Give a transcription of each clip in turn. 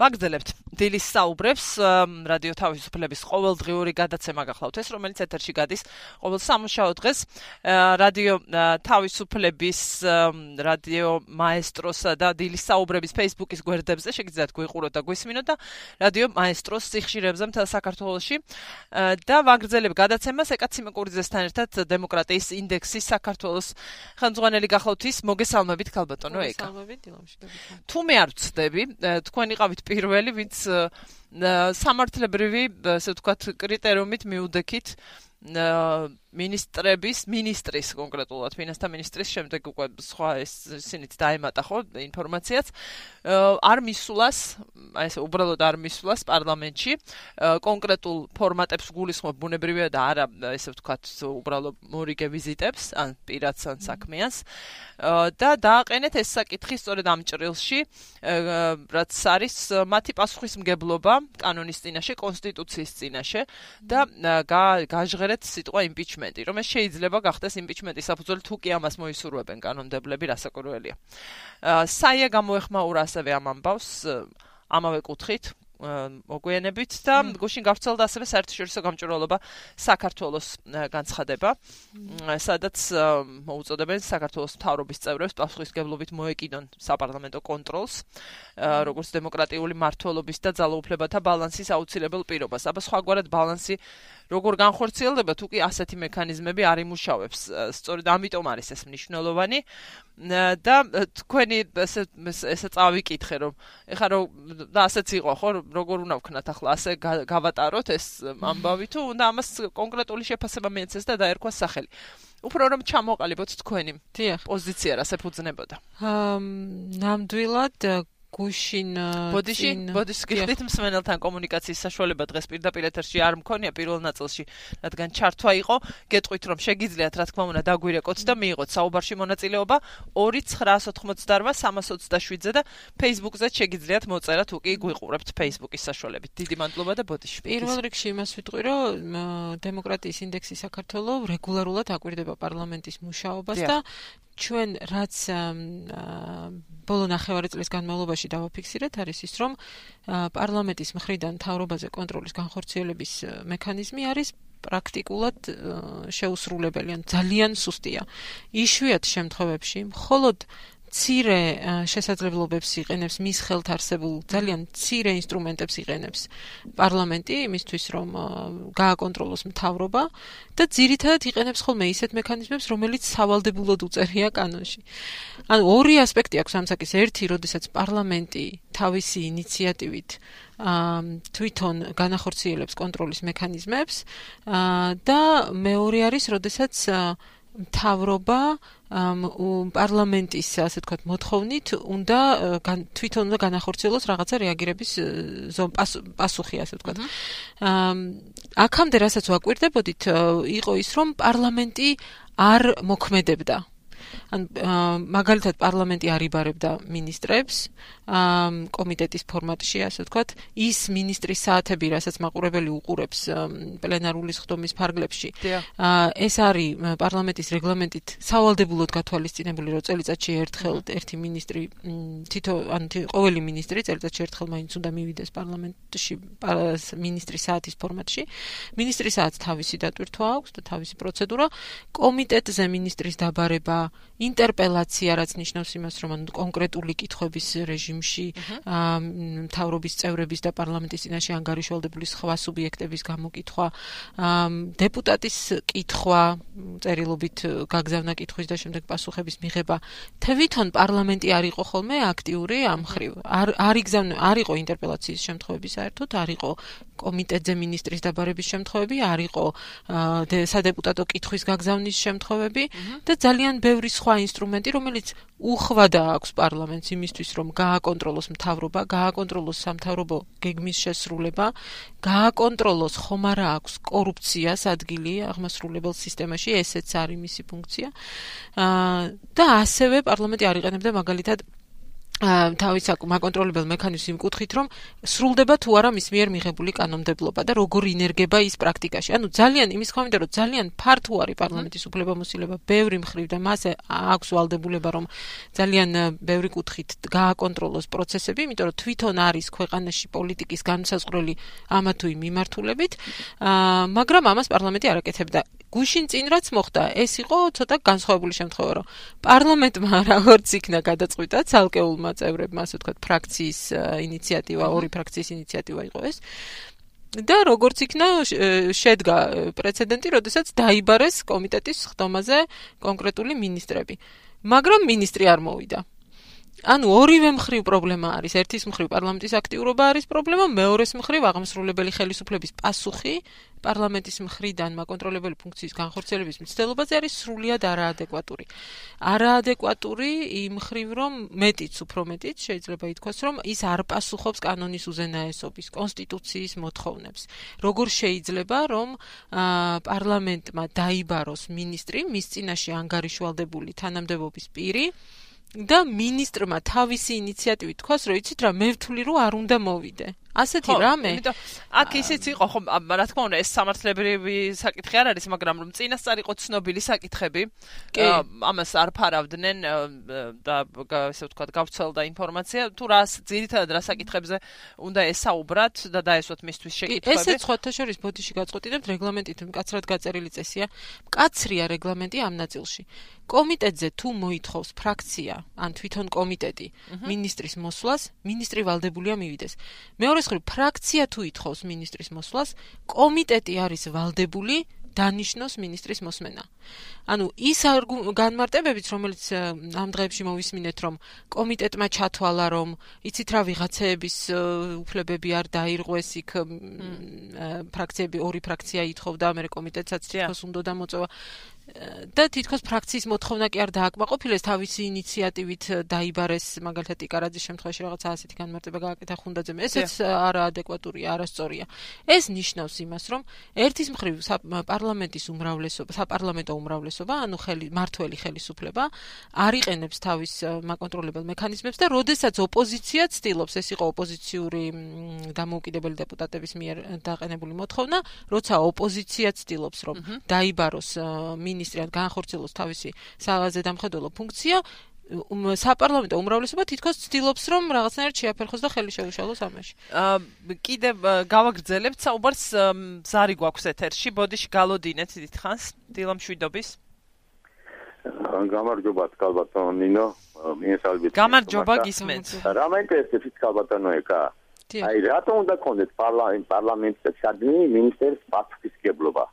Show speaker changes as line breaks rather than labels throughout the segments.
ვაგრძელებთ დილის საუბრებს რადიო თავისუფლების ყოველდღიური გადაცემა გახლავთ. ეს რომელიც ეთერში გადის ყოველ სამუშაო დღეს. რადიო თავისუფლების რადიო მაესტროსა და დილის საუბრების Facebook-ის გვერდებზე შეგიძლიათ გვიყუროთ და გვისმინოთ და რადიო მაესტროს სიხშირებზე მთელ საქართველოში. და ვაგრძელებ გადაცემას. ეკაცი მეკურიძესთან ერთად დემოკრატიის ინდექსის საქართველოს ხელმძღვანელი გახლავთ ის მოგესალმებით ქალბატონო ეკა.
მოგესალმებით დილამში
თუ მე არ ვწდები თქვენ იყავით პირველი, ვინც სამართლებრივი, ასე ვთქვათ, კრიტერიუმით მიუდექით მინისტრების, მინისტრის კონკრეტულად, ფინანსთა მინისტრის შემდეგ უკვე სხვა ეს ისინიც დაემატა ხო ინფორმაციაც. არ მისულას, აი ესე უბრალოდ არ მისულას პარლამენტში. კონკრეტულ ფორმატებს გულისხმობ ბუნებრივია და არა ესე ვთქვათ უბრალოდ მორიგე ვიზიტებს ან პირადს ან საქმიანს. და დააყენეთ ეს საკითხი სწორედ ამ ჭრილში რაც არის მათი პასუხისმგებლობა კანონის წინაშე, კონსტიტუციის წინაშე და გაჟღერეთ სიტყვა იმპიჩმენტი იმპიჩმენტი, რომ ეს შეიძლება გახდეს იმპიჩმენტის საფუძველი თუ კი ამას მოისურვებენ კანონდებლები რასაკვირველია. საია გამოეხმაურა ასევე ამ ამბავს ამავე კუთხით, მოგვიანებით და გუშინ გავრცელდა ასევე საერთაშორისო გამჭვირვალობა საქართველოს განცხადება. სადაც მოუწოდებენ საქართველოს მთავრობის წევრებს პასუხისგებლობით მოეკიდონ საპარლამენტო კონტროლს როგორც დემოკრატიული მართლობის და ძალაუფლებათა ბალანსის აუცილებელ პირობას. აბა სხვაგვარად ბალანსი როგორ განხორციელდება? თუ კი ასეთი მექანიზმები არ იმუშავებს. სწორედ ამიტომ არის ეს მნიშვნელოვანი. და თქვენი ესე ესე წავიკითხე რომ ეხლა რომ და ასეც იყო ხო როგორ უნდა ვქნათ ახლა ასე გავატაროთ ეს ამბავი თუ უნდა ამას კონკრეტული შეფასება მიეცეს და დაერქვა სახელი. უფრო რომ ჩამოყალიბოთ თქვენი პოზიცია რა საფუძნებოდა.
აა ნამდვილად გუშინ
ბოდიში ბოდიშ გიხდით მსმენელთან კომუნიკაციის საშუალება დღეს პირდაპირ ეთერში არ მქონია პირველ ნაწილში რადგან ჩართვა იყო გეტყვით რომ შეგიძლიათ რა თქმა უნდა დაგვირეკოთ და მიიღოთ საუბარში მონაწილეობა. 2988-327-ზე და Facebook-ზე შეგიძლიათ მოწერა თუ კი გვიყურებთ Facebook-ის საშუალებით. დიდი მადლობა და ბოდიში
პირველ რიგში იმას ვიტყვი რომ დემოკრატიის ინდექსი საქართველოს რეგულარულად აკვირდება პარლამენტის მუშაობას და ჩვენ რაც ბოლო ნახევარი წლის განმავლობაში დავაფიქსირეთ არის ის რომ პარლამენტის მხრიდან თავრობაზე კონტროლის განხორციელების მექანიზმი არის პრაქტიკულად შეუსრულებელი ან ძალიან სუსტია. იშვიათ შემთხვევებში მხოლოდ ცირე შესაძლებლობებს იყენებს მის ხელთ არსებულ ძალიან ცირე ინსტრუმენტებს იყენებს პარლამენტი იმისთვის რომ გააკონტროლოს მთავრობა და ძირითადად იყენებს ხოლმე ისეთ მექანიზმებს რომელიც სავალდებულოდ უწერია კანონში. ანუ ორი ასპექტი აქვს ამ საკის ერთი როდესაც პარლამენტი თავისი ინიციატივით თვითონ განახორციელებს კონტროლის მექანიზმებს და მეორე არის როდესაც მთავრობა პარლამენტის ასე ვთქვათ მოთხოვნით უნდა თვითონ უნდა განახორციელოს რაღაცა რეაგირების პასუხი ასე ვთქვათ. აა აქამდე რასაც ვაკვირდებოდით იყო ის რომ პარლამენტი არ მოქმედებდა. ან მაგალითად პარლამენტი არიბარებდა ministrებს კომიტეტის ფორმატში ასე ვთქვათ ის ministris საათები რასაც მაყურებელი უყურებს პლენარული ხდომის ფარგლებში ეს არის პარლამენტის რეგლამენტით სავალდებულოდ გათვალისწინებული რომ წელიწადში ერთხელ ერთი ministri თითო ან ყოველი ministri წელიწადში ერთხელ მაინც უნდა მივიდეს პარლამენტში ministris საათის ფორმატში. ministris საათს თავისი დატვირთვა აქვს და თავისი პროცედურა. კომიტეტზე ministris დაბარება ინტერპელაცია რაც ნიშნავს იმას რომ ანუ კონკრეტული კითხვების რეჟიმში მთავრობის წევრების და პარლამენტის წინაშე ანგარიშვალდებული სხვა სუბიექტების გამოკითხვა. დეპუტატის კითხვა წერილობით გაგზავნა კითხვის და შემდეგ პასუხების მიღება. თვითონ პარლამენტი არ იყო ხოლმე აქტიური ამ ხრივ არ არ იგზავნა არ იყო ინტერპელაციის შემთხვევები საერთოდ არ იყო კომიტეტზე ministris დაბარების შემთხვევები არ იყო სადეპუტატო კითხვის გაგზავნის შემთხვევები და ძალიან ბევრი სხვა ინსტრუმენტი, რომელიც უხვადა აქვს პარლამენტს იმისთვის, რომ გააკონტროლოს მთავრობა, გააკონტროლოს სამთავრობო გეგმის შესრულება, გააკონტროლოს ხომ არა აქვს კორუფციას ადგილი აღმასრულებელ სისტემაში, ესეც არის მისი ფუნქცია. აა და ასევე პარლამენტი არ იყენებდა მაგალითად თავის აკონტროლებელ მექანიზმს იმკუთხით, რომ სრულდება თუ არა მის მიერ მიღებული კანონმდებლობა და როგორ ინერგება ის პრაქტიკაში. ანუ ძალიან იმის ხომ მინდა რომ ძალიან ფართო არის პარლამენტის უფლებამოსილება ბევრი მხრივ და მას აქვს ვალდებულება რომ ძალიან ბევრი კუთხით გააკონტროლოს პროცესები, იმიტომ რომ თვითონ არის ქვეყანაში პოლიტიკის განსაზღვრელი ამა თუ იმ მიმართულებით, მაგრამ ამას პარლამენტი არ აკეთებდა. გუშინ წინ რაც მოხდა, ეს იყო ცოტა განსხვავებული შემთხვევა, რომ პარლამენტმა როგორც იქნა გადაწყვიტა ცალკეულმა წევრებმა, ასე ვთქვათ, ფრაქციის ინიციატივა, ორი ფრაქციის ინიციატივა იყო ეს. და როგორც იქნა შედგა პრეცედენტი, როდესაც დაიბარეს კომიტეტის ხდომაზე კონკრეტული ministrები. მაგრამ ministri არ მოვიდა. ანუ ორივე მხრივ პრობლემა არის. ერთის მხრივ პარლამენტის აქტიურობა არის პრობლემა, მეორეს მხრივ აღმასრულებელი ხელისუფლების პასუხი პარლამენტის მხრიდან მაკონტროლებელი ფუნქციის განხორციელების მცდელობაზე არის სრულიად არაადეკვატური. არაადეკვატური იმ მხრივ, რომ მეტიც უფრო მეტიც შეიძლება ითქვას, რომ ის არ პასუხობს კანონის უზენაესობის, კონსტიტუციის მოთხოვნებს. როგორ შეიძლება, რომ პარლამენტმა დაიბაროს ministri, მის წინაშე ანგარიშვალდებული თანამდებობის პირი და ministrმა თავისი ინიციატივით თქვას, რომ იცით რა, მე ვთვლი რომ არ უნდა მოვიდე. ასეთი რამე.
იმიტომ აქ ისიც იყო ხო რა თქმა უნდა ეს სამართლებრივი საკითხი არ არის, მაგრამ რომ წინასწარ იყო ცნობილი საკითხები, ამას არ ფარავდნენ და ესე ვთქვათ გავცელდა ინფორმაცია, თუ რა ძირითადად რა საკითხებზე უნდა ესაუბრათ და დაესვათ მისთვის შეკითხვები.
ესეც ხოთა შორის ბოდიში გაწყვეტინებთ რეგლამენტით, მკაცრად გაწერილი წესია. მკაცრია რეგლამენტი ამ ნაწილში. კომიტეტზე თუ მოითხოვს ფრაქცია ან თვითონ კომიტეტი ministris მოსვლას, ministri valdebulია მივიდეს. მეორე მხრივ ფრაქცია თუ ითხოვს ministris მოსვლას, კომიტეტი არის ვალდებული დანიშნოს ministris მოსმენა. ანუ ის განმარტებებით, რომელიც ამ დღეებში მოვისმინეთ, რომ კომიტეტმა ჩათვალა, რომ იცით რა ვიღაცეების უფლებები არ დაირღვეს იქ ფრაქციები, ორი ფრაქცია ითხოვდა, მე კომიტეტსაც თვითონ უნდა დამოწევა. და თითქოს ფრაქციის მოთხოვნა კი არ დააკმაყოფილეს. თავისი ინიციატივით დაიბარეს მაგალითად იკარაძის შემთხვევაში რაღაცა ასეთი განმარტება გააკეთა ხუნდაძემ. ესეც არაადეკვატურია არასწორია. ეს ნიშნავს იმას რომ ერთის მხრივ პარლამენტის უმრავლესობა საპარლამენტო უმრავლესობა ანუ ხელი მართველი ხელისუფლება არიყენებს თავის მაკონტროლებელ მექანიზმებს და როდესაც ოპოზიცია ცდილობს ეს იყო ოპოზიციური დამოუკიდებელი დეპუტატების მიერ დაყენებული მოთხოვნა როცა ოპოზიცია ცდილობს რომ დაიბაროს მინ ან განხორციელოს თავისი საღაზე დამხედველო ფუნქცია საპარლამენტო უმრავლესობა თითქოს ცდილობს რომ რაღაცნაირად შეაფერხოს და ხელი შეუშალოს ამაში.
აა კიდე გავაგრძელებთ საუბარს ზარი გვაქვს ეთერში, ბოდიში გალოდინეთ დიდხანს დილამშვიდობის.
გამარჯობა თქალბატონო ნინო, მიესალმებით.
გამარჯობა გისმენთ.
რა მაინტერესებს თქალბატონო ეკა? აი რატომ უნდა კონდეთ პარლამენტ პარლამენტზე ჩადნი მინისტრის პასუხისგებლობა?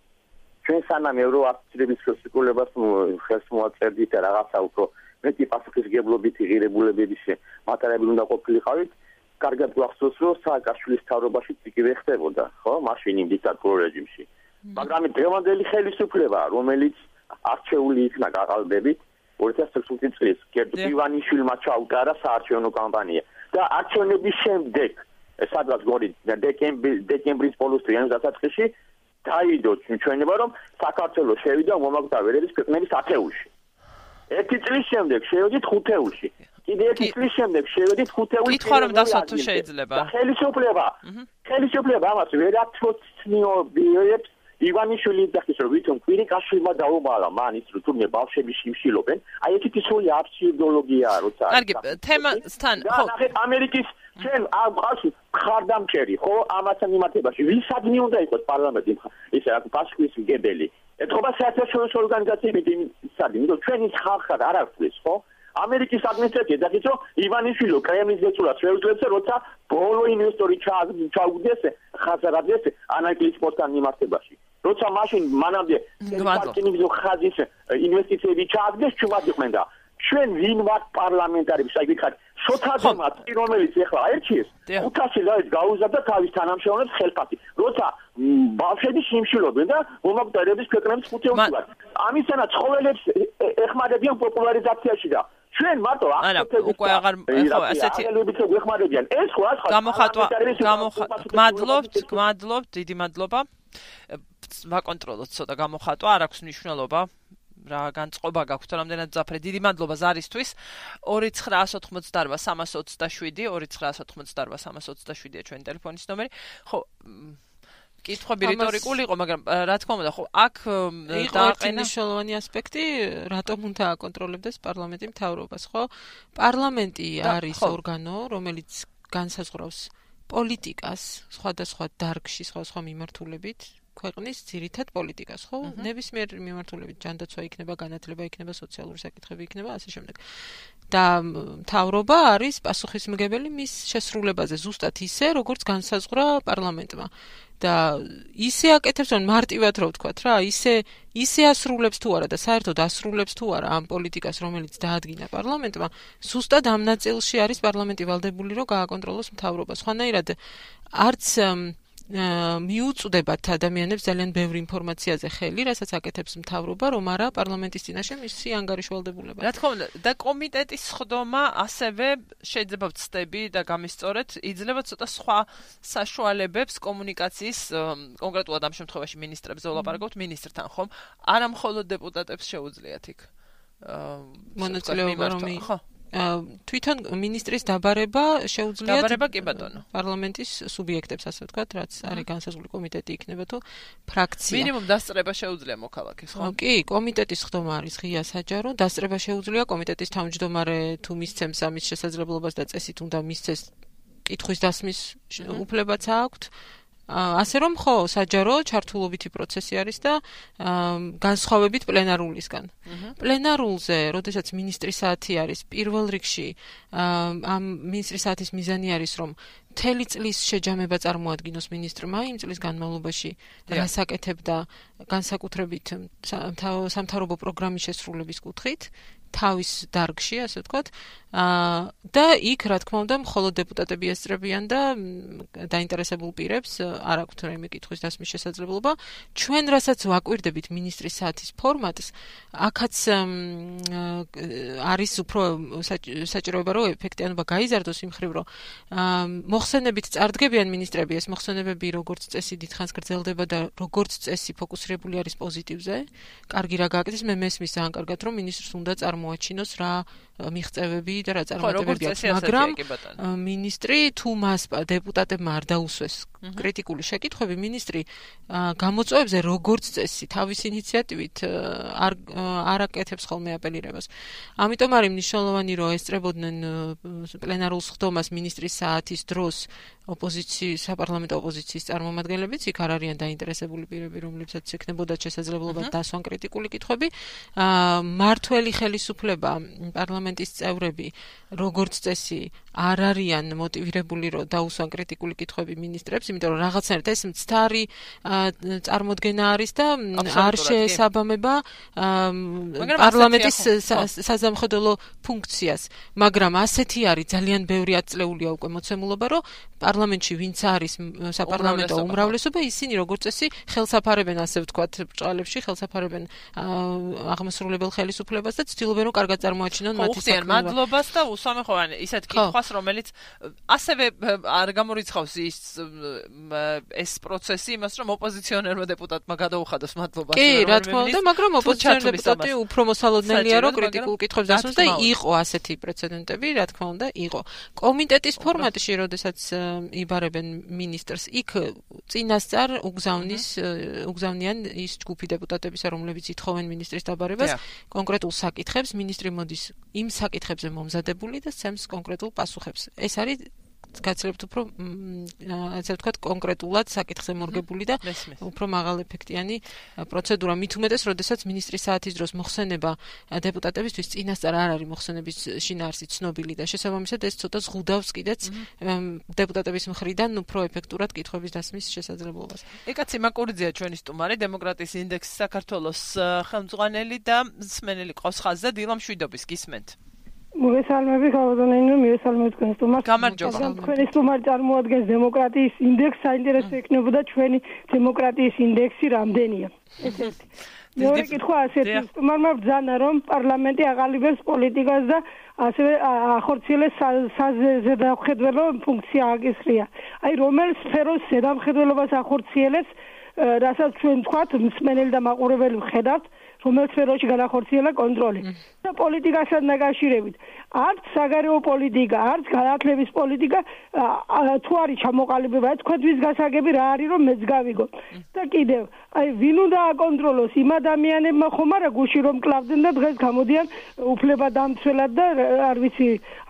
ჩვენ სანამ ევროასოციაციის ხელშეკრულებას ხელს მოაწერდით და რაღაცა უფრო მეტი პასუხისგებლობით იღირებულებების მატარებელი უნდა ყოფილიყავით კარგად გვახსოვს რომ სააკაშვილის თავრობაში იგივე ხდებოდა ხო მაშინ იმ დიქტატურულ რეჟიმში. მაგრამ დღევანდელი ხელისუფლება რომელიც არჩეული იქნა გაყალბებით 2016 წლის კერძო ივანიშვილმა ჩაუტარა საარჩევნო კამპანია. და არჩევნების შემდეგ სადღაც გორი დეკემბრის დეკემბრის ბოლოს დღეან დასაწყისში დაიდო ჩვენება რომ საქართველოს შევიდა მომაკვდავერების ქვეყნების ათეულში. ერთი წლის შემდეგ შევედით ხუთეულში. კიდე ერთი წლის შემდეგ შევედით ხუთეულში.
კითხვა რომ დასვათ თუ შეიძლება.
ხელისუფლება. ხელისუფლება ამას ვერ აცოცხნიობებს ივანიშვილი დახის რომ ვითომ კვირიკაშვილმა დაუმალა მან ის რომ თუნდაც ბავშვები შიმშილობენ. აი ეს თითოეული აბსურდოლოგიაა როცა.
კარგი, თემასთან ხო.
ამერიკის ჩვენ ამ ყავში ხარდამჭერი ხო ამასთან იმართებაში ვისადმი უნდა იყოს პარლამენტი ისე რა პასკვის გებელი ეთქობა საერთაშორისო ორგანიზაციები ისადი იმიტომ ჩვენი ხალხად არ აქვს ხო ამერიკის ადმინისტრაცია დაგიწო ივანიშვილო კრემლის ზეწულას შეუძლებს როცა ბოლო ინვესტორი ჩაუგდეს ხაზარაძეს ანაკლიის პოსტთან იმართებაში როცა მაშინ მანამდე პარკინგის ხაზის ინვესტიციები ჩააგდეს ჩვენად იყვნენ და ჩვენ ვინ ვართ პარლამენტარები? საერთოდ ვიქართ შოთაძემაც რომელიც ახლა აერჩიეს 500 ლარი გაუზარდა თავის თანამშრომლებს ხელფასი. როცა ბავშვები სიმშილობენ და მომაკვდარების ქვეყნების ხუთი უკან ამისანა ცხოველებს ეხმარებიან პოპულარიზაციაში და ჩვენ მარტო
უკვე აღარ ხო ასეთი
ელებით გვეხმარებიან. ეს ხო ახლა
გამოხატვა გამოხატვა მადლობთ მადლობთ დიდი მადლობა ვაკონტროლოთ ცოტა გამოხატვა არ აქვს მნიშვნელობა რა განწყობა გაქვთ რამდენად ძაფრე დიდი მადლობა ზარისთვის. 29988 327 29988 327-ია ჩვენი ტელეფონის ნომერი. ხო კითხვები რიტორიკული იყო, მაგრამ რა თქმა უნდა, ხო, აქ
დააყენა მნიშვნელოვანი ასპექტი, რატომ უნდა აკონტროლებდეს პარლამენტი მთავრობას, ხო? პარლამენტი არის ორგანო, რომელიც განსაზღვრავს პოლიტიკას სხვადასხვა დარგში, სხვადასხვა მიმართულებით, ქვეყნის ძირითად პოლიტიკას, ხო? ნებისმიერ მიმართულებით ჯანდაცვა იქნება, განათლება იქნება, სოციალური საკითხები იქნება, ასე შემდეგ. და მთავრობა არის პასუხისმგებელი მის შესრულებაზე, ზუსტად ისე, როგორც განსაზღვრა პარლამენტმა. და ისე აკეთებს, რომ მარტივად რო ვთქვათ რა, ისე ისე ასრულებს თუ არა და საერთოდ ასრულებს თუ არა ამ პოლიტიკას, რომელიც დაადგინა პარლამენტმა, ზუსტად ამ ნაწილში არის პარლამენტი ვალდებული, რომ გააკონტროლოს მთავრობა. სხვანაირად არც მიუწვდებათ ადამიანებს ძალიან ბევრი ინფორმაციაზე ხელი, რასაც აკეთებს მთავრობა, რომ არა პარლამენტის წინაშე მისი ანგარიშვალდებულება.
რა თქმა უნდა, და კომიტეტის ხდომა ასევე შეიძლება ვწდები და გამისწორეთ, იძლევა ცოტა სხვა საშუალებებს კომუნიკაციის კონკრეტულად ამ შემთხვევაში ministrებზე ვლაპარაკობთ ministrთან ხომ? არა მხოლოდ დეპუტატებს შეუძლიათ იქ
მონაწილეობა რომ ხო თვითონ ministris დაბარება შეუძლიათ
დაბარება კი ბატონო.
პარლამენტის სუბიექტებს ასე ვთქვათ რაც არის განსაზღვრული კომიტეტი იქნება თუ ფრაქცია.
მინიმუმ დასწრება შეუძლია მოქალაქეს
ხო კი კომიტეტის ხდომა არის ღია საჯარო. დასწრება შეუძლია კომიტეტის თავმჯდომარე თუ მისცემს ამის შესაძლებლობას და წესით უნდა მისცეს კითხვის დასმის უფლებაც აქვს ასე რომ ხო საჯარო ჩართულობითი პროცესი არის და განსხვავებით პლენარულისგან. პლენარულზე, როდესაც ministris საათი არის პირველ რიგში, ამ ministris საათის მიზანი არის რომ მთელი წლის შეჯამება წარმოადგინოს ministrმა იმ წლის განმავლობაში რას აკეთებდა განსაკუთრებით სამთავრობო პროგრამის შესრულების კუთხით თავის დარგში, ასე ვთქვათ, და იქ რა თქმა უნდა მხოლოდ დეპუტატები ესწრებიან და დაინტერესებულ პირებს არ აქვთ რაიმე კითხვის დასმის შესაძლებლობა. ჩვენ რასაც ვაკვირდებით ministris საათის ფორმატს, აქაც არის უფრო საჭიროება რომ ეფექტიანობა გაიზარდოს იმ ხრივ რომ მოხსენებით წარდგებიან ministrები ეს მოხსენებები როგორც წესი დიდხანს გრძელდება და როგორც წესი ფოკუსირებული არის პოზიტივზე. კარგი რა გააკეთეს მე მესმის ძალიან კარგად რომ ministrს უნდა წარმოაჩინოს რა მიღწევები და რა წარმატებები აქვს, მაგრამ ministri თუ მას დეპუტატებმა არ დაუსვეს კრიტიკული შეკითხვები, ministri გამოწვევებზე როგორც წესი თავის ინიციატივით არ არ აკეთებს ხოლმე აპელირებას. ამიტომ არის მნიშვნელოვანი რომ ესწრებოდნენ პლენარულ სხდომას ministris საათის დროს ოპოზიციის საპარლამენტო ოპოზიციის წარმომადგენლებიც იქ არ არიან დაინტერესებული პირები, რომლებსაც ექნებოდა შესაძლებლობა დასვან კრიტიკული კითხვები. მართველი ხელისუფლება პარლამენტის წევრები როგორც წესი არ არიან მოტივირებული რომ დაუსვან კრიტიკული კითხვები ministrებს, იმიტომ რომ რაღაცნაირად ეს მცდარი წარმოქმნა არის და არ შეესაბამება პარლამენტის საზამხედველო ფუნქციას, მაგრამ ასეთი არის ძალიან ბევრი აწლეულია უკვე მოცემულობა, რომ პარლამენტში ვინც არის საპარლამენტო უმრავლესობა, ისინი როგორც წესი ხელსაფარებენ ასე ვთქვათ, ბჭყალებში ხელსაფარებენ აღმასრულებელ ხელისუფლებას და ცდილობენ რომ კარგად წარმოაჩინონ მათი საქმე.
მადლობას და უსამე ხოვან ისეთ კითხვას, რომელიც ასევე არ გამორიცხავს ის ეს პროცესი იმას, რომ ოპოზიციონერმა დეპუტატმა გადაუხადოს მადლობას.
კი, რა თქმა უნდა, მაგრამ ოპოზიციონერ დეპუტატი უფრო მოსალოდნელია რომ კრიტიკულ კითხვებს დასვას და იყო ასეთი პრეცედენტები, რა თქმა უნდა, იყო. კომიტეტის ფორმატში, როდესაც იბარებენ ministrs იქ წინასწარ უგზავნის უგზავნიან ის ჯგუფი დეპუტატებისა რომლებიც ითხოვენ ministris დაბარებას კონკრეტულ საკითხებს ministri მოდის იმ საკითხებზე მომზადებული და სცემს კონკრეტულ პასუხებს. ეს არის გაცლებთ უფრო ასე ვთქვათ კონკრეტულად საკითხზე მორგებული და უფრო მაღალ ეფექტიანი პროცედურა მით უმეტეს როდესაც ministris საათის დროს მოხსენება დეპუტატებისთვის წინასწარ არ არის მოხსენების შინაარსი ცნობილი და შესაბამისად ეს ცოტა ზღუდავს კიდეც დეპუტატების მხრიდან უფრო ეფექტურად კითხვების დასმის შესაძლებლობას.
ეკაცი მაკურიძეა ჩვენი სტუმარი დემოკრატიის ინდექსის საქართველოს ხელმძღვანელი და სმენელი ყავს ხაზზე დილამ შვიდობის გისმენთ.
მოგესალმები ხალხონენო მიესალმებით თქვენ სტუმარს.
გამარჯობა.
თქვენი სტუმარი წარმოადგენს დემოკრატიის ინდექსს საინტერესო იქნებოდა ჩვენი დემოკრატიის ინდექსი რამდენია. ეს ერთი. მეორე კითხვა ასეთი. სტუმარმა ბრძანა რომ პარლამენტი აღალიბებს პოლიტიკას და ასევე ახორციელებს საზედამხედველო ფუნქცია აგესრია აი რომელ სფეროს ზედამხედველობას ახორციელებს რასაც ჩვენ თქვათ მსმენელი და მაყურებელი ვხედავთ რომელ სფეროში განახორციელა კონტროლი. და პოლიტიკასთან დაკავშირებით არც საგარეო პოლიტიკა არც განათლების პოლიტიკა თუ არის ჩამოყალიბება თქვენთვის გასაგები რა არის რომ მეც გავიგო. და კიდევ აი ვინ უნდა აკონტროლოს? იმ ადამიანებმა ხომ არა გუში რომ კლავდნენ და დღეს გამოდიან უფლება დამცველად და არ ვიცი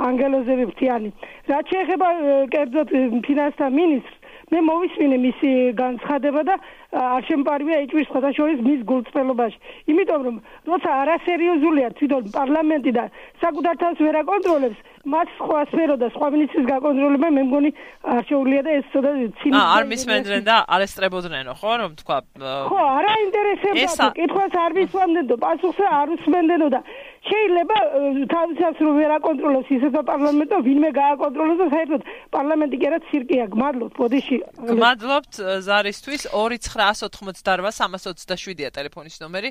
ანგელოზები ფრთიანი რაც შეეხება კერძოდ ფინანსთა მინისტრს მე მოვისმინე მისი განცხადება და არ შემპარვია ეჭვის ხოთაშორის მის გულწრფელობაში. იმიტომ რომ როცა არასერიოზულია თვითონ პარლამენტი და საკუთარ თავს ვერ აკონტროლებს, მას სხვა სფერო და სხვა მინისტრის გაკონტროლება მე მგონი არ შეუძლია და ეს ცოტა
ცინიკა აა არ მისმენდნენ და არ ესწრებოდნენ ხო რომ თქვა
ხო არა ინტერესებდა კითხვას არ მისვამდნენ და პასუხს არ უსმენდნენო და შეიძლება თავისას რომ ვერ აკონტროლოს ისეთ პარლამენტო ვინმე გააკონტროლოს და საერთოდ პარლამენტი კი არა ცირკია გმადლობთ ბოდიში.
გმადლობთ ზარისთვის. 2988327-ია ტელეფონის ნომერი.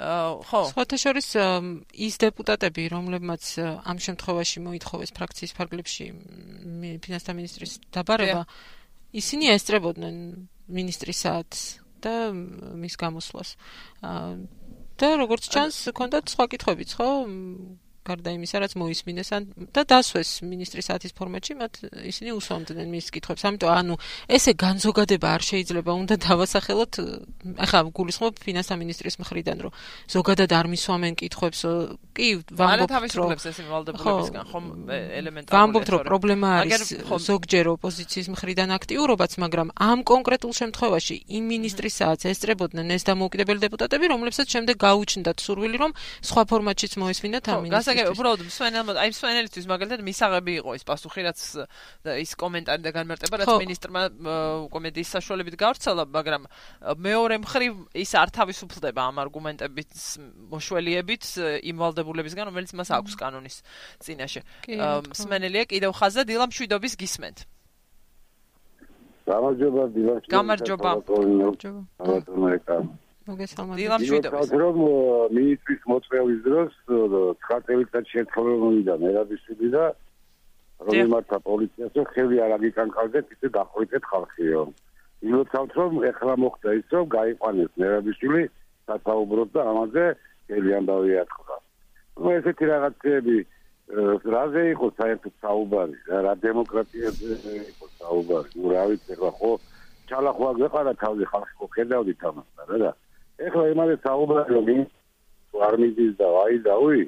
ხო.
სხვათა შორის ის დეპუტატები რომლებმაც ამ შემთხვევაში მოითხოვეს ფრაქციის ფარგლებში ფინანსთა მინისტრის დაბარება ისინი ესწრებოდნენ მინისტრის საათს და მის გამოსვლას და როგორც ჩანს, ჰქონდათ სხვა კითხვებიც, ხო? გარდა იმისა, რაც მოისმინეს ან და დასვეს მინისტრის საათის ფორმატში, მათ ისინი უსვამდნენ მის კითხვებს. ამიტომ ანუ ესე განზოგადება არ შეიძლება უნდა დავასახელოთ, ახლა გულისხმობ ფინანსთა მინისტრის მხრიდან, რომ ზოგადად არ მისვამენ კითხვებს, კი,
ვამბობთ, რომ ეს იმალდებულებისგან ხომ ელემენტარული.
ვამბობთ, რომ პრობლემა არის ზოგჯერ ოპოზიციის მხრიდან აქტიურობაც, მაგრამ ამ კონკრეტულ შემთხვევაში იმ საათს ესწრებოდნენ ეს დამოუკიდებელი დეპუტატები, რომლებსაც შემდეგ გაუჩნდათ სურვილი, რომ სხვა ფორმატშიც მოესმინათ ამ მინისტრს.
გასაგები უბრალოდ მსვენელმა აი მსვენელისთვის მაგალითად მისაღები იყო ის პასუხი რაც ის კომენტარი და განმარტება რაც მინისტრმა კომედიის საშუალებით გავრცელა მაგრამ მეორე მხრივ ის არ თავისუფლდება ამ არგუმენტებით მოშველიებით იმ ვალდებულებისგან რომელიც მას აქვს კანონის წინაშე. მსვენელია კიდევ ხაზა დილა მშვიდობის გისმენთ.
გამარჯობა დილა
გამარჯობა.
გამარჯობა
მოგესალმებით. დილამშვიდობის.
რომ მინისტრის მოწვევის დროს 9 წელიწად შეთხოვნიდა მერაბისები და რომ იმართა პოლიციას რომ ხელი არ აგიკანკალდეთ ისე დახვეწეთ ხალხიო. იმოცავთ რომ ეხლა მოხდა ის რომ გაიყვანეს მერაბისული სათაუბროთ და ამაზე ხელი ამბავი ატყდა. ნუ ესეთი რაღაცები რაზე იყო საერთოდ საუბარი რა დემოკრატიაზე იყო საუბარი. ნუ რა ვიცი ხო ხო ჩალახვა გეყარა თავი ხალხი ხო ხედავდით ამას რა და ეხლა იმაზე საუბარი რომ არ მიდის და აი დავი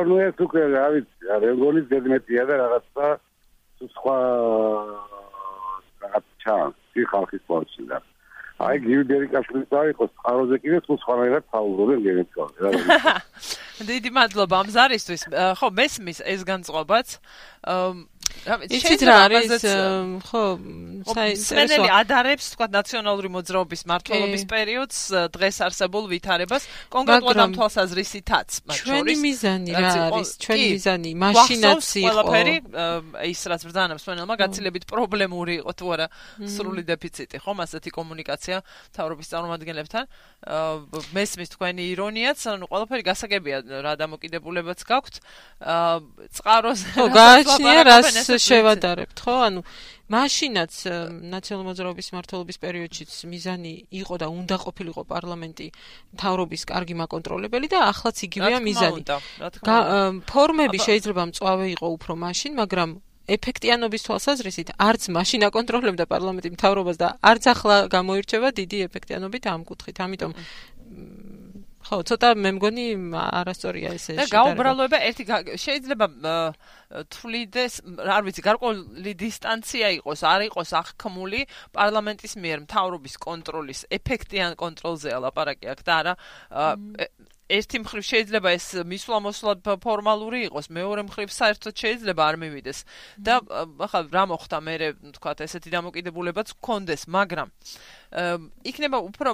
ანუ ეს უკვე რა ვიცი რეგოლის ზედმეტია და რაღაცა სხვა რაღაც ჩანს ხალხის პორცია აი გიუდერიკაშვილი დაიყოს წყაროზე კიდე თუ სხვანაირად საუბრობენ გენეთკაზე რა
დიდი მადლობა ამ ზარისთვის. ხო მესმის ეს განწყობაც
იცით რა არის ხო
საინტერესო ადარებს თქვა ნაციონალური მოძრაობის მართლობის პერიოდს დღეს არსებულ ვითარებას. კონკრეტულად ამ თვალსაზრისითაც
მათ შორის. ჩვენი მიზანი რა არის? ჩვენი მიზანი მაშინაც იყო.
ყველაფერი ის რაც ბრძანა მსვენელმა გაცილებით პრობლემური იყო თუ არა სრული დეფიციტი ხომ? ასეთი კომუნიკაცია თავრობის წარმომადგენლებთან. მესმის თქვენი ირონიაც ანუ ყველაფერი გასაგებია რა დამოკიდებულებაც გაქვთ წყაროს
ხო გააჩნია რას შევადარებთ, ხო? ანუ მაშინაც ნაციონალური მოძრაობის მართლობის პერიოდშიც მიზანი იყო და უნდა ყოფილიყო პარლამენტი თავრობის კარგი მაკონტროლებელი და ახლაც იგივეა მიზანი. ფორმები შეიძლება მწვავე იყო უფრო მაშინ, მაგრამ ეფექტიანობის თვალსაზრისით არც მაშინ აკონტროლებდა პარლამენტი მთავრობას და არც ახლა გამოირჩევა დიდი ეფექტიანობით ამ კუთხით. ამიტომ ხო, ცოტა მე მგონი არასწორია ეს
ეს. და გაუბრალოება ერთი შეიძლება თვლიდეს, არ ვიცი, გარკვეული დისტანცია იყოს, არ იყოს აღქმული პარლამენტის მიერ მთავრობის კონტროლის ეფექტიან კონტროლზე ლაპარაკი აქ და არა ერთი მხრივ შეიძლება ეს მისვლა-მოსვლა ფორმალური იყოს, მეორე მხრივ საერთოდ შეიძლება არ მივიდეს. და ახლა რა მოხდა მე, თქვა ესეთი დამოკიდებულებაც გქონდეს, მაგრამ იქნება უფრო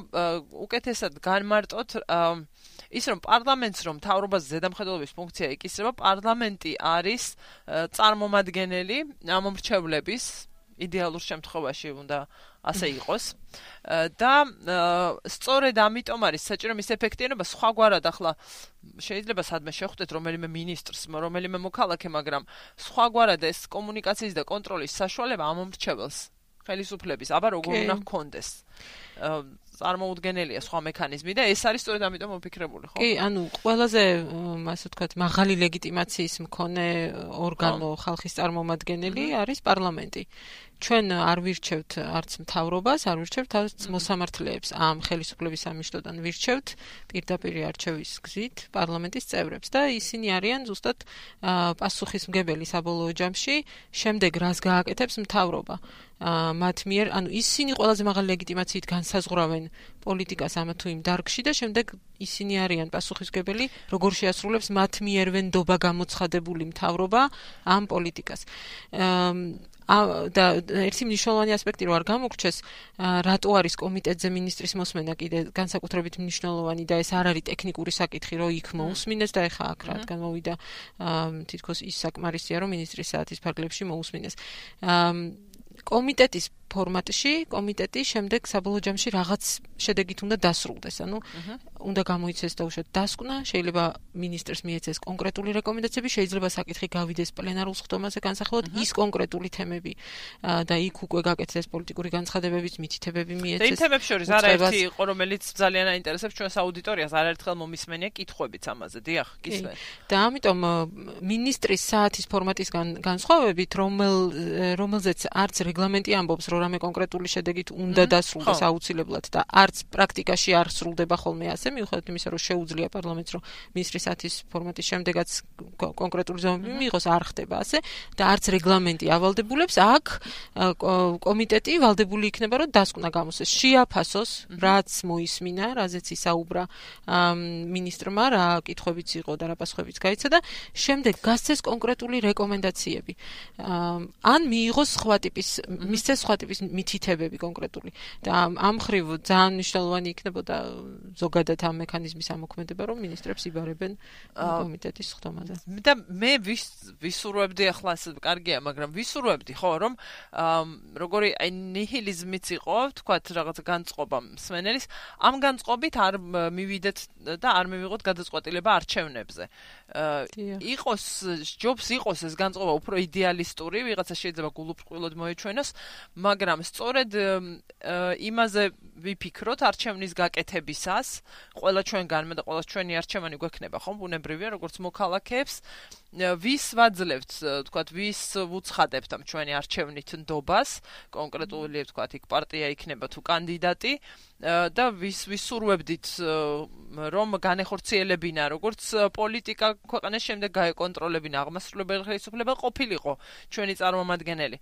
უკეთესად განმარტოთ ის რომ პარლამენტს რომ თავრობას ზედამხედველობის ფუნქცია იკისრება, პარლამენტი არის წარმომადგენელი ამომრჩევლების იდეალურ შემთხვევაში უნდა ასე იყოს. და სწორედ ამიტომ არის საჭირო მის ეფექტიანობა სხვაგვარად ახლა შეიძლება სადმე შეხვდეთ რომელიმე მინისტრს, რომელიმე მოქალაქე, მაგრამ სხვაგვარად ეს კომუნიკაციის და კონტროლის საშუალება ამომრჩეველს ხელისუფლების, აბა როგორ უნდა გქონდეს. წარმოუდგენელია სხვა მექანიზმი და ეს არის სწორედ ამიტომ მოფიქრებული, ხო?
კი, ანუ ყველაზე ასე ვთქვათ, მაღალი ლეგიტიმაციის მქონე ორგანო ხალხის წარმომადგენელი არის პარლამენტი. ჩვენ არ ვირჩევთ არც მთავრობას, არ ვირჩევთ არც მოსამართლეებს. ამ ხელისუფლების სამიშტოდან ვირჩევთ პირდაპირ არჩევის გზით პარლამენტის წევრებს და ისინი არიან ზუსტად პასუხისმგებელი საბოლოო ჯამში, შემდეგ რას გააკეთებს მთავრობა. მათ მიერ, ანუ ისინი ყველაზე მაღალი ლეგიტიმაციით განსაზღვრავენ პოლიტიკას ამა თუ იმ დარგში და შემდეგ ისინი არიან პასუხისგებელი, როგორ შეასრულებს მათ მიერვენდობა გამოცხადებული მთავრობა ამ პოლიტიკას. და ერთი მნიშვნელოვანი ასპექტი რო არ გამოგრჩეს, რატო არის კომიტეტზე ministris მოსმენა კიდე განსაკუთრებით მნიშვნელოვანი და ეს არ არის ტექნიკური საკითხი, რომ იქ მოусმინეს და ეხა აქ რადგან მოვიდა თითქოს ის საკმარისია, რომ ministris საათის ფარგლებში მოусმინეს. აა კომიტეტის ფორმატში კომიტეტი შემდეგ საბოლოო ჯამში რაღაც შედეგით უნდა დასრულდეს. ანუ უნდა გამოიცეს და უშოთ დასკვნა, შეიძლება ministrs მიეცეს კონკრეტული რეკომენდაციები, შეიძლება საკითხი გავიდეს პლენარულ სხდომაზე განსახილოთ ის კონკრეტული თემები და იქ უკვე გაკეთდეს პოლიტიკური განცხადებების მითითებები მიეცეს. და
იმ თემებს შორის არაერთი იყო, რომელიც ძალიან აინტერესებს ჩვენს აუდიტორიას, არაერთხელ მომისმენია კითხვებიც ამაზე. დიახ, კისმე.
და ამიტომ ministris საათის ფორმატის განსხვავებით, რომელ რომელზეც არც რეგლამენტი ამბობს, რომ რამე კონკრეტული შედეგით უნდა დასრულდეს აუცილებლად და არც პრაქტიკაში არ სრულდება ხოლმე ასე მიუხედავად იმისა რომ შეუძლია პარლამენტს რომ მინისტრის საათის ფორმატის შემდეგაც კონკრეტული ზომები მიიღოს არ ხდება ასე და არც რეგლამენტი ავალდებულებს აქ კომიტეტი ვალდებული იქნება რომ დასკვნა გამოსცეს შეაფასოს რაც მოისმინა რაზეც ისაუბრა მინისტრმა რა კითხვებიც იყო და რა პასუხებიც გაიცა და შემდეგ გასცეს კონკრეტული რეკომენდაციები. ან მიიღოს სხვა ტიპის მისცეს სხვა ტიპის მითითებები კონკრეტული. და ამ ხრივ ძალიან მნიშვნელოვანი იქნებოდა ზოგადად ამ მექანიზმის ამოქმედება რომ ministrებს იბარებენ კომიტეტის ხდომაზე.
და მე ვისურვებდი ახლა ეს კარგია მაგრამ ვისურვებდი ხო რომ როგორი აი ნიჰილიზმიც იყო თქვა რაღაც განწყობა მსმენელის. ამ განწყობით არ მივიდეთ და არ მივიღოთ გადაწყვეტილება არჩევნებზე იყოს ჯობს იყოს ეს განწყობა უფრო იდეალისტური ვიღაცა შეიძლება გულუბრყვილოდ მოეჩვენოს მაგრამ სწორედ იმაზე ვიფიქროთ არჩევნის გაკეთებისას, ყველა ჩვენგანმა და ყველა ჩვენი არჩევანი გვექნება, ხომ, ბუნებრივია, როგორც მოქალაქეებს, ვის ვაძლევთ, თქვათ, ვის ვუცხადებთ ამ ჩვენი არჩევნით ნდობას, კონკრეტული, თქვათ, იქ პარტია იქნება თუ კანდიდატი და ვის ვისურვებდით რომ განეხორციელებინა როგორც პოლიტიკა ქვეყნის შემდეგ გაეკონტროლებინა აღმასრულებელი ხელისუფლება ყოფილიყო ჩვენი წარმომადგენელი.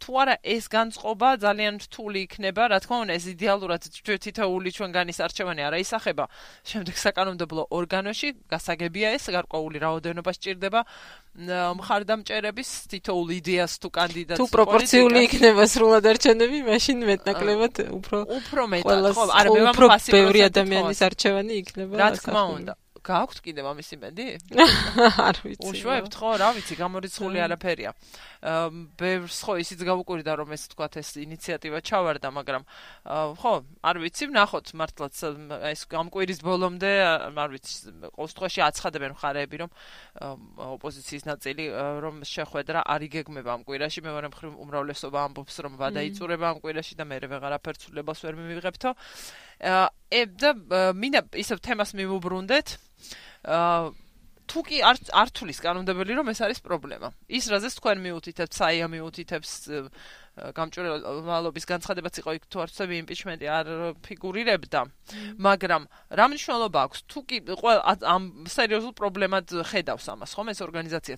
თუ არა ეს განწყობა ძალიან რთული იქნება, რა თქმა უნდა, ეს იდეალურად თითოეული ჩვენგანის არჩევანი არა ისახება. შემდეგ საკანონმდებლო ორგანოში გასაგებია ეს გარკვეული რაოდენობა სჭირდება მხარდამჭერების თითოულ იდეას თუ კანდიდატს
თუ პროპორციული იქნება სრულად არჩევნები, მაშინ მეტნაკლებად უფრო
უფრო მეტად ხო, არა მე ვამბობ პასიური
ბევრი ადამიანის არჩევანი იქნება.
რა თქმა უნდა. გააქვთ კიდე ამის იმედი?
არ ვიცი.
უშვებთ ხო, რა ვიცი, გამორიცხული არაფერია. ბევრს ხო ისიც გავუკვირდა რომ ეს თქვა ეს ინიციატივა ჩავარდა, მაგრამ ხო, არ ვიცი, ნახოთ მართლაც ეს გამკვირის ბოლომდე, არ ვიცი, ყოველ შემთხვევაში აცხადებენ ხარეები რომ ოპოზიციის ნაწილი რომ შეხვედრა არ იგეგმება ამ კვირაში, მე ვარ მხრივ უმრავლესობა ამბობს რომ ვადაიწურება ამ კვირაში და მე ვეღარაფერ ცვლილებას ვერ მივიღებთო. ე და მინდა ისევ თემას მივუბრუნდეთ. აა თუ კი არ ართulis კანონდებელი რომ ეს არის პრობლემა. ის რაზეც თქვენ მიუთითებთ, საია მიუთითებს გამჭვირვალობის განცხადებაც იყო იქ თუ არცები იმპიჩმენტი არ ფიგურირებდა. მაგრამ რა მნიშვნელობა აქვს თუ კი ყოველ ამ სერიოზულ პრობლემად ხედავს ამას, ხომ ეს ორგანიზაცია?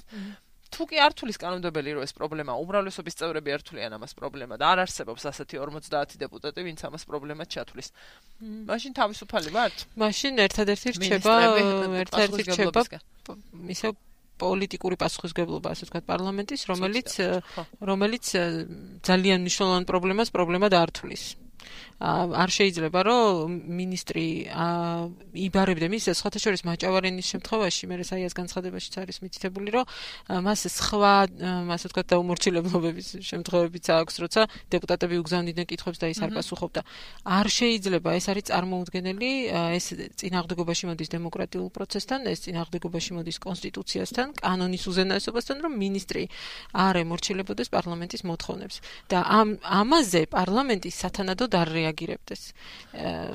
თუ კი არ თulis კანონმდებელი რომ ეს პრობლემა უმრავლესობის წევრები თulian ამას პრობლემა და არ არსებობს ასეთი 50 დეპუტატი ვინც ამას პრობლემად ჩათulis. მაშინ თავისუფალი ვართ?
მაშინ ერთადერთი რჩება ერთადერთი რჩება ისე პოლიტიკური პასუხისგებლობა ასე ვთქვათ პარლამენტის რომელიც რომელიც ძალიან მნიშვნელოვან პრობლემას პრობლემად არ თulis. არ შეიძლება რომ ministri იბარებდა მის სხვათა შორის მაჭავარენის შემთხვევაში მე საიას განცხადებაშიც არის მითითებული რომ მას სხვა ასე ვთქვათ დაუმორჩილებლობების შემთხვევებიც აქვს როცა დეპუტატები უგზავნიდნენ კითხვებს და ის არ პასუხობდა. არ შეიძლება ეს არის წარმოუდგენელი ეს წინააღმდეგობაში მოდის დემოკრატიულ პროცესთან ეს წინააღმდეგობაში მოდის კონსტიტუციასთან კანონის უზენაესობასთან რომ ministri არ ემორჩილებოდეს პარლამენტის მოთხოვნებს. და ამ ამაზე პარლამენტი სათანადოდ არ რეაგირებდეს.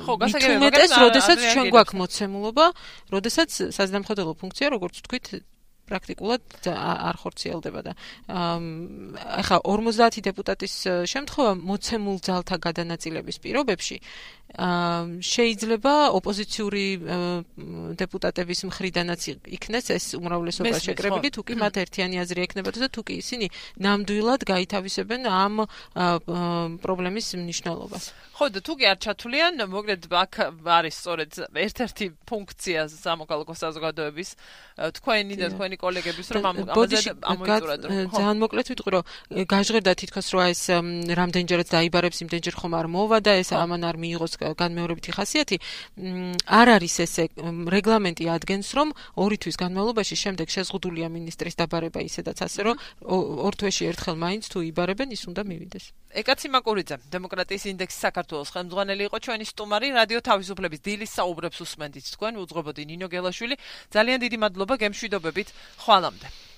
ხო, გასაგებია,
მაგრამ როდესაც ჩვენ გვაქვს მოცემულობა, როდესაც საზნამხედველო ფუნქცია, როგორც თქვით, პრაქტიკულად არ ხორციელდება და ახლა 50 დეპუტატის შემთხვევა მოცემულ ძალთა გადანაწილების პირობებში შეიძლება ოპოზიციური დეპუტატების მხრიდანაც იქნეს ეს უმრავლესობა შეკრებილი თუ კი მათ ერთიანი აზრი ექნებათ და თუ კი ისინი ნამდვილად გაითავისებენ ამ პრობლემის მნიშვნელობას.
ხო და თუ კი არ ჩათვლიან, მოგეთ აქ არის სწორედ ერთ-ერთი ფუნქცია სამოქალაქო საზოგადოების თქვენი და თქვენი კოლეგების რომ ამ ამაზე ამოიწურათ რომ
ძალიან მოკლედ ვიტყვი რომ გაჟღერდა თითქოს რომ ეს რამდენჯერაც დაიბარებს იმდენჯერ ხომ არ მოვა და ეს ამან არ მიიღოს განმეორებითი ხასიათი არ არის ესე რეგლამენტი ადგენს რომ ორი თვის განმავლობაში შემდეგ შეზღუდულია ministris დაბარება ისედაც ასე რომ ორ თვეში ერთხელ მაინც თუ იბარებენ ის უნდა მივიდეს.
ეკაცი მაკურიძე დემოკრატიის ინდექსი საქართველოს ხელმძღვანელი იყო ჩვენი სტუმარი რადიო თავისუფლების დილის საუბრებს უსმენდით თქვენ უძღვებოდი ნინო გელაშვილი. ძალიან დიდი მადლობა გემშვიდობებით. ხვალამდე